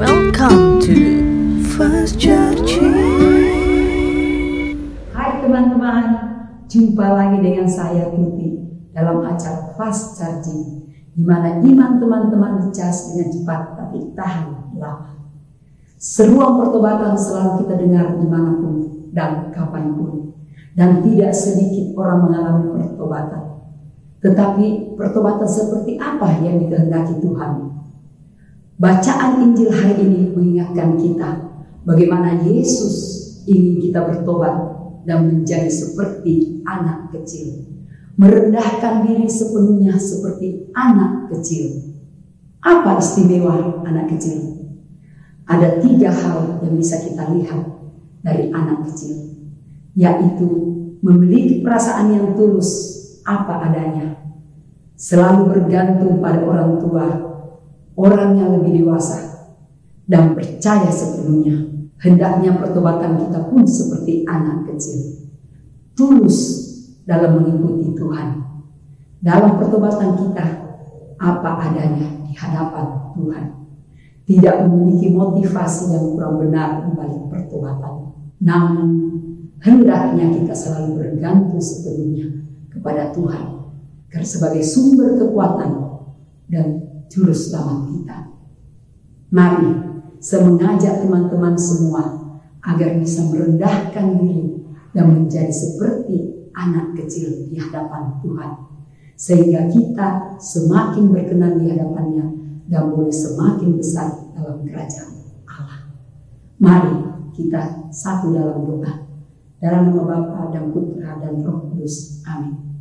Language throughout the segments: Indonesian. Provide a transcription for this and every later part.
Welcome to First Church. Hai teman-teman, jumpa lagi dengan saya Tuti dalam acara Fast Charging di mana iman teman-teman dicas dengan cepat tapi tahan lama. Seruang pertobatan selalu kita dengar di mana pun dan kapan pun dan tidak sedikit orang mengalami pertobatan. Tetapi pertobatan seperti apa yang dikehendaki Tuhan? Bacaan Injil hari ini mengingatkan kita bagaimana Yesus ingin kita bertobat dan menjadi seperti anak kecil. Merendahkan diri sepenuhnya seperti anak kecil. Apa istimewa anak kecil? Ada tiga hal yang bisa kita lihat dari anak kecil, yaitu memiliki perasaan yang tulus apa adanya, selalu bergantung pada orang tua orang yang lebih dewasa dan percaya sepenuhnya. Hendaknya pertobatan kita pun seperti anak kecil. Tulus dalam mengikuti Tuhan. Dalam pertobatan kita, apa adanya di hadapan Tuhan. Tidak memiliki motivasi yang kurang benar di balik pertobatan. Namun, hendaknya kita selalu bergantung sepenuhnya kepada Tuhan. Karena sebagai sumber kekuatan dan juru selamat kita. Mari saya mengajak teman-teman semua agar bisa merendahkan diri dan menjadi seperti anak kecil di hadapan Tuhan. Sehingga kita semakin berkenan di hadapannya dan boleh semakin besar dalam kerajaan Allah. Mari kita satu dalam doa. Dalam nama Bapa dan Putra dan Roh Kudus. Amin.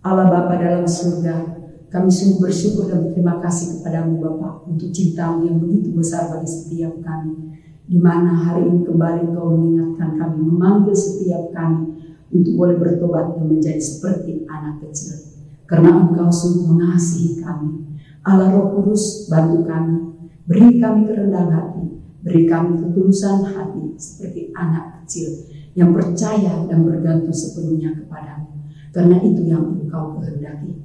Allah Bapa dalam surga, kami sungguh bersyukur dan berterima kasih kepadamu Bapak untuk cintamu yang begitu besar bagi setiap kami. Di mana hari ini kembali kau mengingatkan kami, memanggil setiap kami untuk boleh bertobat dan menjadi seperti anak kecil. Karena engkau sungguh mengasihi kami. Allah Roh Kudus bantu kami, beri kami kerendahan hati, beri kami ketulusan hati seperti anak kecil yang percaya dan bergantung sepenuhnya kepadamu. Karena itu yang engkau kehendaki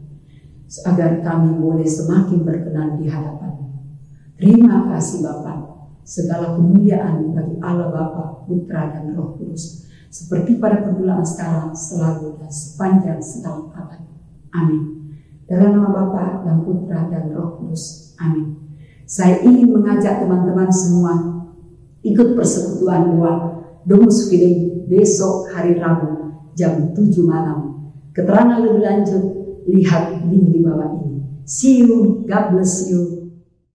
agar kami boleh semakin berkenan di hadapan. Terima kasih Bapak, segala kemuliaan bagi Allah Bapa, Putra dan Roh Kudus, seperti pada permulaan sekarang, selalu dan sepanjang segala abad. Amin. Dalam nama Bapa dan Putra dan Roh Kudus. Amin. Saya ingin mengajak teman-teman semua ikut persekutuan doa Domus Fide besok hari Rabu jam 7 malam. Keterangan lebih lanjut lihat link di bawah ini. See you, God bless you.